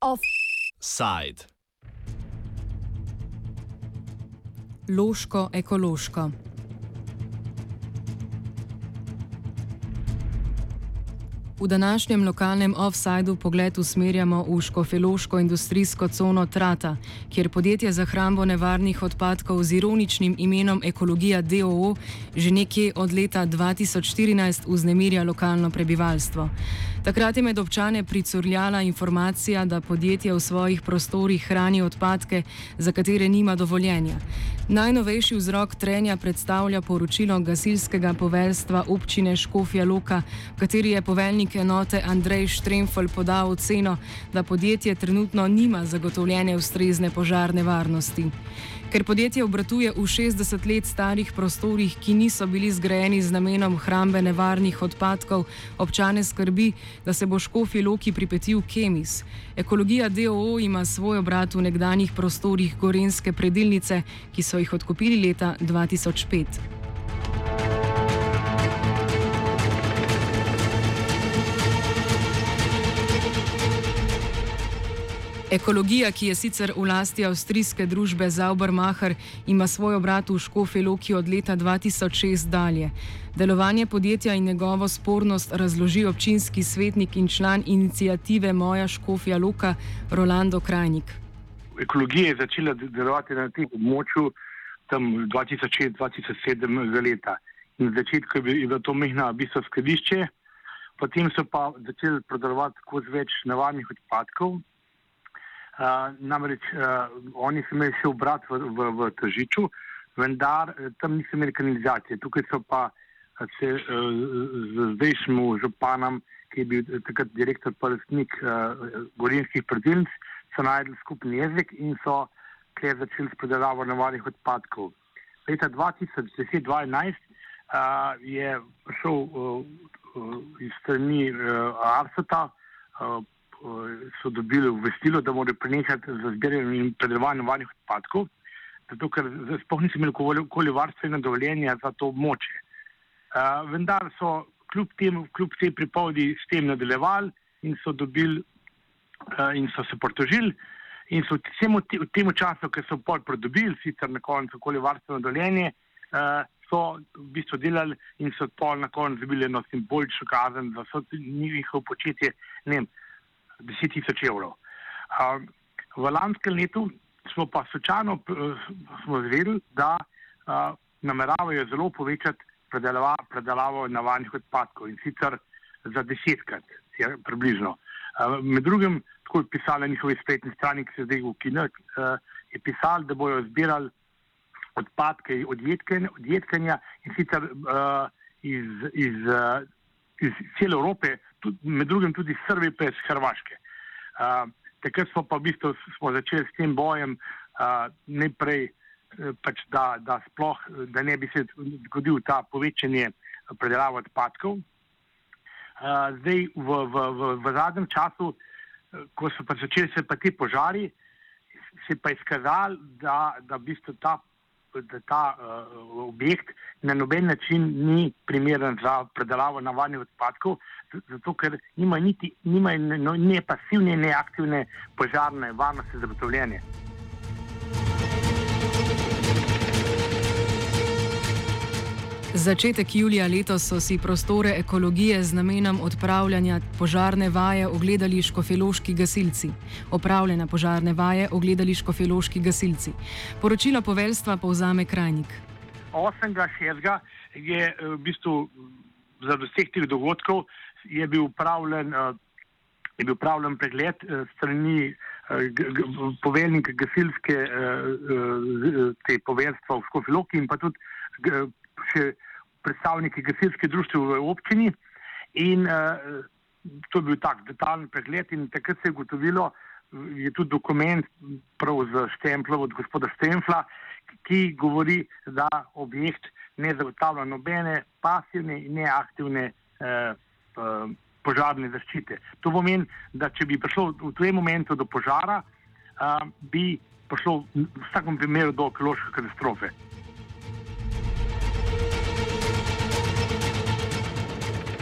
Offside. Loško ekološko. V današnjem lokalnem offsajdu pogled usmerjamo v škofeloško industrijsko cono Trata, kjer podjetje za hrambo nevarnih odpadkov z ironičnim imenom Ekologija DOO že nekje od leta 2014 vznemirja lokalno prebivalstvo. Takrat je med občane pricurljala informacija, da podjetje v svojih prostorih hrani odpadke, za katere nima dovoljenja. Najnovejši vzrok trenja predstavlja poročilo gasilskega poveljstva občine Škofja Loka, v kateri je poveljnik enote Andrej Štremfel podal oceno, da podjetje trenutno nima zagotovljene ustrezne požarne varnosti. Ker podjetje obratuje v 60 let starih prostorih, ki niso bili zgrajeni z namenom hrambe nevarnih odpadkov, občane skrbi, da se bo škofi Loki pripetil Kemis. Ekologija DOO ima svoj obrat v nekdanjih prostorih Gorenske predilnice, ki so jih odkupili leta 2005. Ekologija, ki je sicer v lasti avstrijske družbe Zaubermacher, ima svoj obrat v Škofi Loki od leta 2006 dalje. Delovanje podjetja in njegovo spornost razloži občinski svetnik in član inicijative Moja Škofja Loka Rolando Krajnik. Ekologija je začela delovati na tem območju tam 2006-2007 leta. In na začetku je bilo to mehna bistvo skladišče, potem so pa začeli prodarovati skozi več nevarnih odpadkov. Namreč uh, oni so imeli še obrat v, v, v Tržiču, vendar uh, tam niso imeli kanalizacije. Tukaj so pa se uh, z zdajšnjim županom, ki je bil takrat direktor palestnik uh, gorinskih predeljnic, so najdli skupni jezik in so kje začeli s predelavo nevarnih odpadkov. Leta 2010-2011 uh, je prišel uh, uh, iz strani uh, Arsota. Uh, so dobili obvestilo, da morajo prenehati z zbiranjem in predelovanjem varnih odpadkov, zato ker sploh niso imeli okoli varstvene dovoljenja za to območje. Uh, vendar so kljub, tem, kljub tej pripovedi s tem nadaljevali in so dobili uh, in so se portožili in so v tem času, ker so pol pridobili, sicer na koncu okoli varstveno dovoljenje, uh, so v bistvu delali in so pol na koncu dobili eno simbolično kazen, da so njihovo početje, ne vem, 10 tisoč evrov. V lanskem letu smo pa sočano izvedeli, da uh, nameravajo zelo povečati predelava, predelavo navarnih odpadkov in sicer za desetkrat, približno. Med drugim, tako je pisalo na njihovi spletni strani, ki se zdaj ukine, je pisalo, da bojo zbirali odpadke od jedkanja in sicer iz, iz, iz cele Evrope, med drugim tudi Srbije, pa iz Hrvaške. Uh, takrat smo pa v bistvu začeli s tem bojem, uh, ne prej, uh, pač da, da, sploh, da ne bi se zgodil ta povečanje predelave odpadkov. Uh, zdaj, v, v, v, v zadnjem času, ko so pa začeli se pa ti požari, se je pa izkazalo, da, da v bistvu ta da ta uh, objekt na noben način ni primeren za predelavo navadnih odpadkov, zato ker nima niti nima no, ne pasivne, ne aktivne požarne varnosti zagotovljene. Začetek julija letos so si prostore ekologije z namenom odpravljanja požarne vaje ogledali škofeloški gasilci. Opravljena požarne vaje ogledali škofeloški gasilci. Poročilo poveljstva povzame krajnik. 8.6. je eh, v bistvu za vseh teh dogodkov je bil upravljen, eh, je bil upravljen pregled eh, strani poveljnika gasilske te poveljstva v Škofeloki in pa tudi predstavniki gasilske društva v občini. In uh, to je bil tak detaljen pregled, in takrat se je ugotovilo, je tudi dokument prav z Štemplom od gospoda Štempla, ki govori, da objekt ne zagotavlja nobene pasivne in neaktivne uh, uh, požarne zaščite. To pomeni, da če bi prišlo v tem momentu do požara, uh, bi prišlo v vsakem primeru do ekološke katastrofe.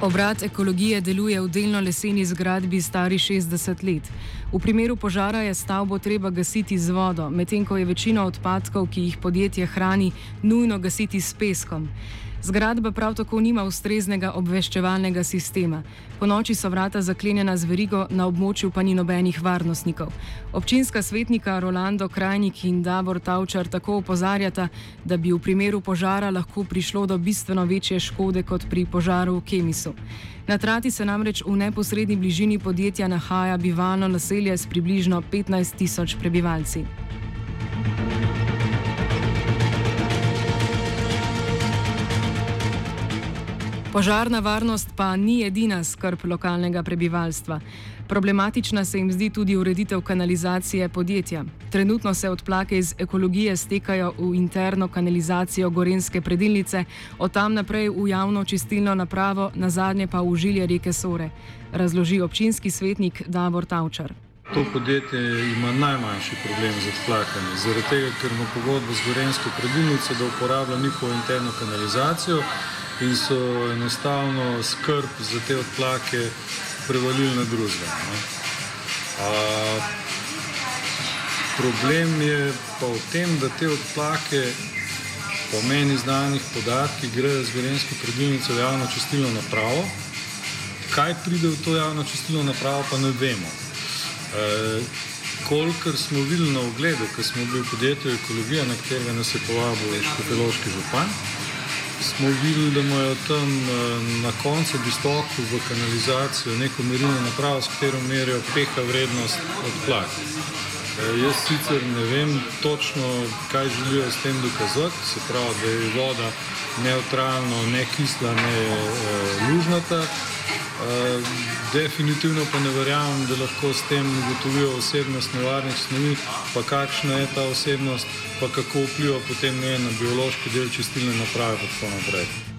Obrat ekologije deluje v delno leseni zgradbi stari 60 let. V primeru požara je stavbo treba gasiti z vodo, medtem ko je večino odpadkov, ki jih podjetje hrani, nujno gasiti s peskom. Zgradba prav tako nima ustreznega obveščevalnega sistema. Po noči so vrata zaklenjena z verigo, na območju pa ni nobenih varnostnikov. Občinska svetnika Rolando Krajnik in Davor Tavčar tako opozarjata, da bi v primeru požara lahko prišlo do bistveno večje škode kot pri požaru v Kemisu. Na trati se namreč v neposrednji bližini podjetja nahaja bivalno naselje s približno 15 tisoč prebivalci. Požarna varnost pa ni edina skrb lokalnega prebivalstva. Problematična se jim zdi tudi ureditev kanalizacije podjetja. Trenutno se odplake iz ekologije stekajo v interno kanalizacijo Gorenske predilnice, od tam naprej v javno čistilno napravo, na zadnje pa v žilje reke Sore, razloži občinski svetnik Davor Tavčar. To podjetje ima najmanjši problem z odplakanjem, zaradi tega, ker ima pogodbo z Gorensko predilnico, da uporablja njihovo interno kanalizacijo in so enostavno skrb za te odplake prevalili na družbo. Problem je pa v tem, da te odplake, po meni znanih podatkih, grejo z Gorenske predilnice v javno čistilno napravo. Kaj pride v to javno čistilno napravo, pa ne vemo. E, kolikor smo videli na ogledu, ko smo bili v podjetju Ekologija, na katerega nas je povabil Škofeloški župan, smo videli, da imajo tam eh, na koncu distoku v kanalizacijo neko merilno napravo, s katero merijo peha vrednost odplak. Eh, jaz sicer ne vem točno, kaj želijo s tem dokazati, se pravi, da je voda neutralno, ne kisla, ne eh, lužnata. Definitivno pa ne verjamem, da lahko s tem ugotovijo osebnost nevarnih snovi, pa kakšna je ta osebnost, pa kako vpliva potem ne, na biološki del čistilne naprave in tako naprej.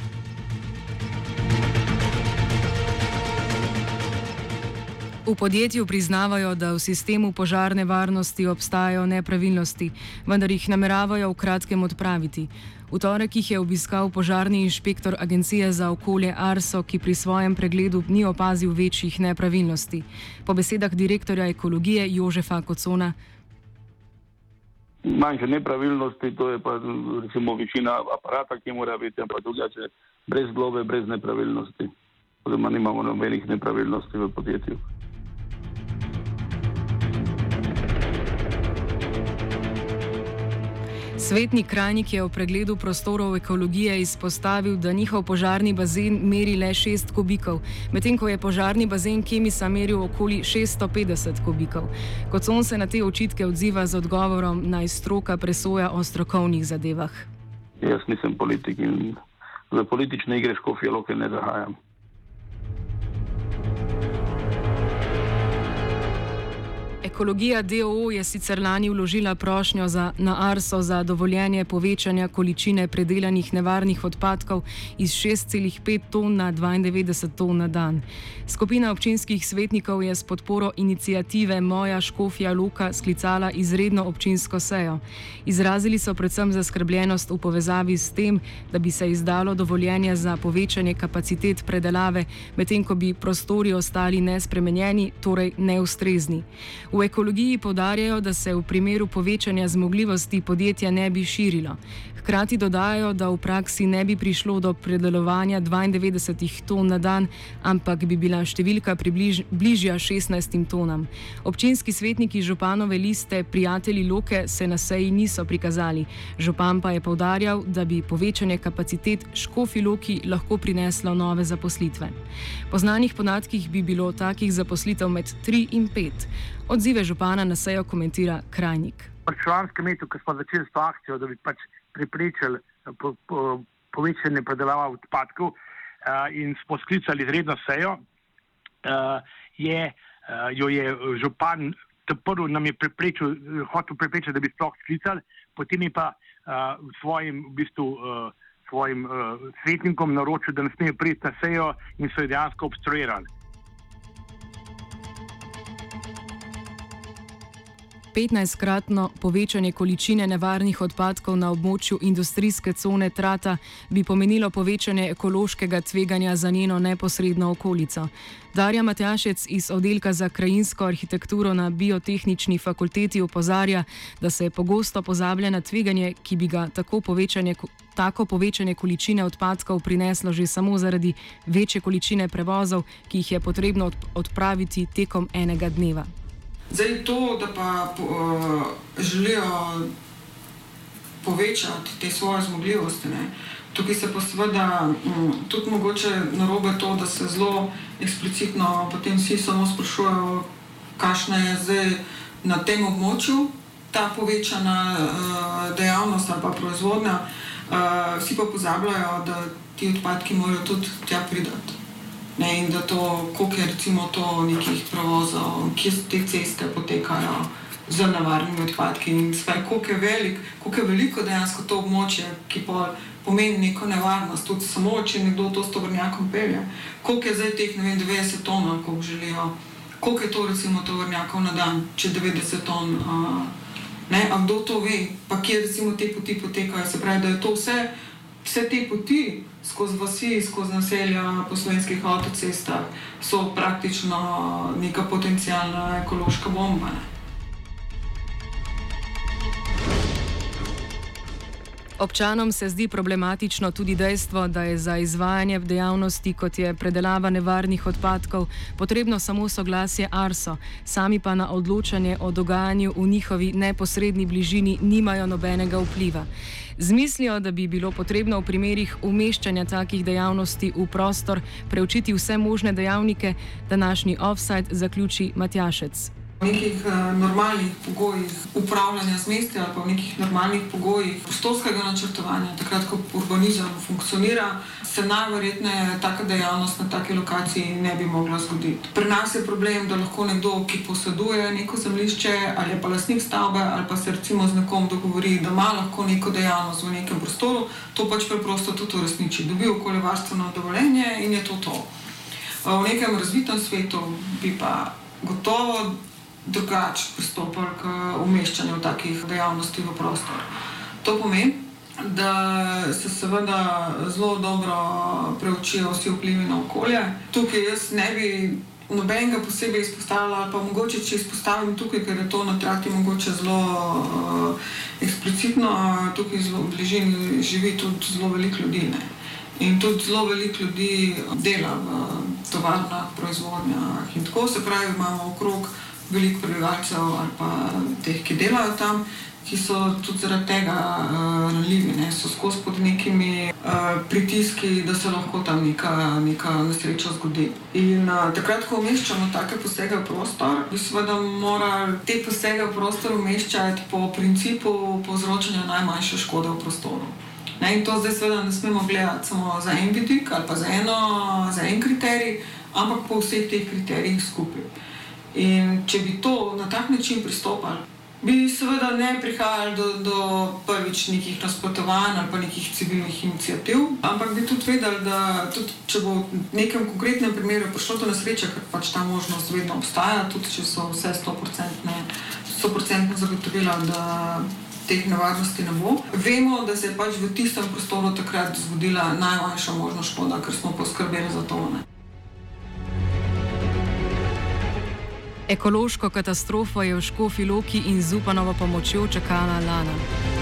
V podjetju priznavajo, da v sistemu požarne varnosti obstajajo nepravilnosti, vendar jih nameravajo v kratkem odpraviti. V torek jih je obiskal požarni inšpektor Agencije za okolje Arso, ki pri svojem pregledu ni opazil večjih nepravilnosti. Po besedah direktorja ekologije Jožefa Kocona. Manjše nepravilnosti, to je pa recimo višina aparata, ki mora biti, ampak drugače brez globe, brez nepravilnosti. Oziroma nimamo nobenih nepravilnosti v podjetju. Svetnik Krajnik je v pregledu prostorov ekologije izpostavil, da njihov požarni bazen meri le 6 kubikov, medtem ko je požarni bazen Kemisa meril okoli 650 kubikov. Kot on se na te očitke odziva z odgovorom, naj stroka presoja o strokovnih zadevah. Jaz nisem politik in za politične igre škofje loke ne zahajam. Ekologija DOO je sicer lani vložila prošnjo za, na Arso za dovoljenje povečanja količine predelanih nevarnih odpadkov iz 6,5 ton na 92 ton na dan. Skupina občinskih svetnikov je s podporo inicijative Moja Škofja Luka sklicala izredno občinsko sejo. Izrazili so predvsem zaskrbljenost v povezavi s tem, da bi se izdalo dovoljenje za povečanje kapacitet predelave, medtem ko bi prostori ostali nespremenjeni, torej neustrezni. V ekologiji podarjajo, da se v primeru povečanja zmogljivosti podjetja ne bi širilo. Hkrati dodajajo, da v praksi ne bi prišlo do predelovanja 92 ton na dan, ampak bi bila številka približ, bližja 16 tonam. Občinski svetniki županove liste, prijatelji Loke, se na seji niso prikazali. Župan pa je povdarjal, da bi povečanje kapacitet škofi Loki lahko prineslo nove zaposlitve. Po znanih podatkih bi bilo takih zaposlitev med 3 in 5. Odzive župana na sejo komentira Krajnik. Pri članskem metu, ko smo začeli s to akcijo, da bi pač pripričali po, po, povečanje predelava odpadkov uh, in smo sklicali izredno sejo, uh, je, uh, jo je župan prvo nam je pripričal, hotel pripričati, da bi sploh sklicali, potem je pa uh, svojim, v bistvu, uh, svojim uh, svetnikom naročil, da ne smejo priti na sejo in so jo dejansko obstruirali. 15-kratno povečanje količine nevarnih odpadkov na območju industrijske cone Trata bi pomenilo povečanje ekološkega tveganja za njeno neposredno okolico. Darja Matjašec iz oddelka za krajinsko arhitekturo na biotehnični fakulteti opozarja, da se pogosto pozablja na tveganje, ki bi ga tako povečanje, tako povečanje količine odpadkov prineslo že samo zaradi večje količine prevozov, ki jih je potrebno odpraviti tekom enega dneva. Zdaj to, da pa uh, želijo povečati te svoje zmogljivosti. Ne. Tukaj se pa seveda um, tudi mogoče narobe to, da se zelo eksplicitno potem vsi samo sprašujejo, kakšna je zdaj na tem območju ta povečana uh, dejavnost ali pa proizvodnja. Uh, vsi pa pozabljajo, da ti odpadki morajo tudi tja pridati. Ne, in da to, koliko je recimo to nekih prevozov, kje te ceste potekajo z navarnimi odpadki in sve, koliko je velik, koliko je veliko dejansko to območje, ki pa pomeni neko nevarnost, tudi samo, če nekdo to s tovrnjakom pelje. Koliko je zdaj teh, ne vem, 90 ton, koliko želijo, koliko je to recimo tovrnjakov na dan, če 90 ton. Uh, ne, a kdo to ve, pa kje recimo te poti potekajo, se pravi, da je to vse vse te poti skozi vasi, skozi naselja po slovenskih avtocestah so praktično neka potencijalna ekološka bomba. Ne? Občanom se zdi problematično tudi dejstvo, da je za izvajanje dejavnosti, kot je predelava nevarnih odpadkov, potrebno samo soglasje ARSO, sami pa na odločanje o dogajanju v njihovi neposrednji bližini nimajo nobenega vpliva. Zmislijo, da bi bilo potrebno v primerih umeščanja takih dejavnosti v prostor preučiti vse možne dejavnike, današnji offside zaključi Matjašec. V nekih uh, normalnih pogojih upravljanja z mesti ali pa v nekih normalnih pogojih prostorskega načrtovanja, takrat, ko urbanizem funkcionira, se najverjetneje taka dejavnost na taki lokaciji ne bi mogla zgoditi. Pri nas je problem, da lahko nekdo, ki poseduje neko zemljišče ali pa lasnik stavbe ali pa se recimo z nekom dogovori, da ima lahko neko dejavnost v nekem prostoru, to pač preprosto tudi uresniči. Dobi okoljevarstveno dovoljenje in je to to. V nekem razvitem svetu bi pa gotovo drugače pristopili k umeščanju takih dejavnosti v prostor. To pomeni, da se seveda zelo dobro preučijo vsi vplivi na okolje. Tukaj jaz ne bi nobenega posebej izpostavila, pa mogoče če izpostavim tukaj, ker je to na trati mogoče zelo uh, eksplicitno, tukaj zelo v bližini živi tudi zelo veliko ljudi. Ne? In tudi zelo veliko ljudi dela v tovarnah, proizvodnjah in tako se pravi, imamo okrog veliko prebivalcev ali pa teh, ki delajo tam, ki so tudi zaradi tega uh, ranljivi, ne? so skozi pod nekimi uh, pritiski, da se lahko tam neka, neka nesreča zgodi. In uh, takrat, ko umeščamo take posege v prostor, bi seveda morali te posege v prostor umeščati po principu povzročanja najmanjše škode v prostoru. Ne, in to zdaj seveda ne smemo gledati samo za en vidik ali pa za, eno, za en kriterij, ampak po vseh teh kriterijih skupaj. In če bi to na tak način pristopili, bi seveda ne prihajali do, do prvič nekih nasprotovanj ali pa nekih civilnih inicijativ, ampak bi tudi vedeli, da tudi če bo v nekem konkretnem primeru prišlo do nesreče, ker pač ta možnost vedno obstaja, tudi če so vse 100% zagotovila, da teh nevarnosti ne bo. Vemo, da se je pač v tistem prostoru takrat zgodila najmanjša možna škoda, ker smo poskrbeli za to. Ne. Ekološko katastrofo je v Škofi Loki in z upanovo pomočjo čakala Lana.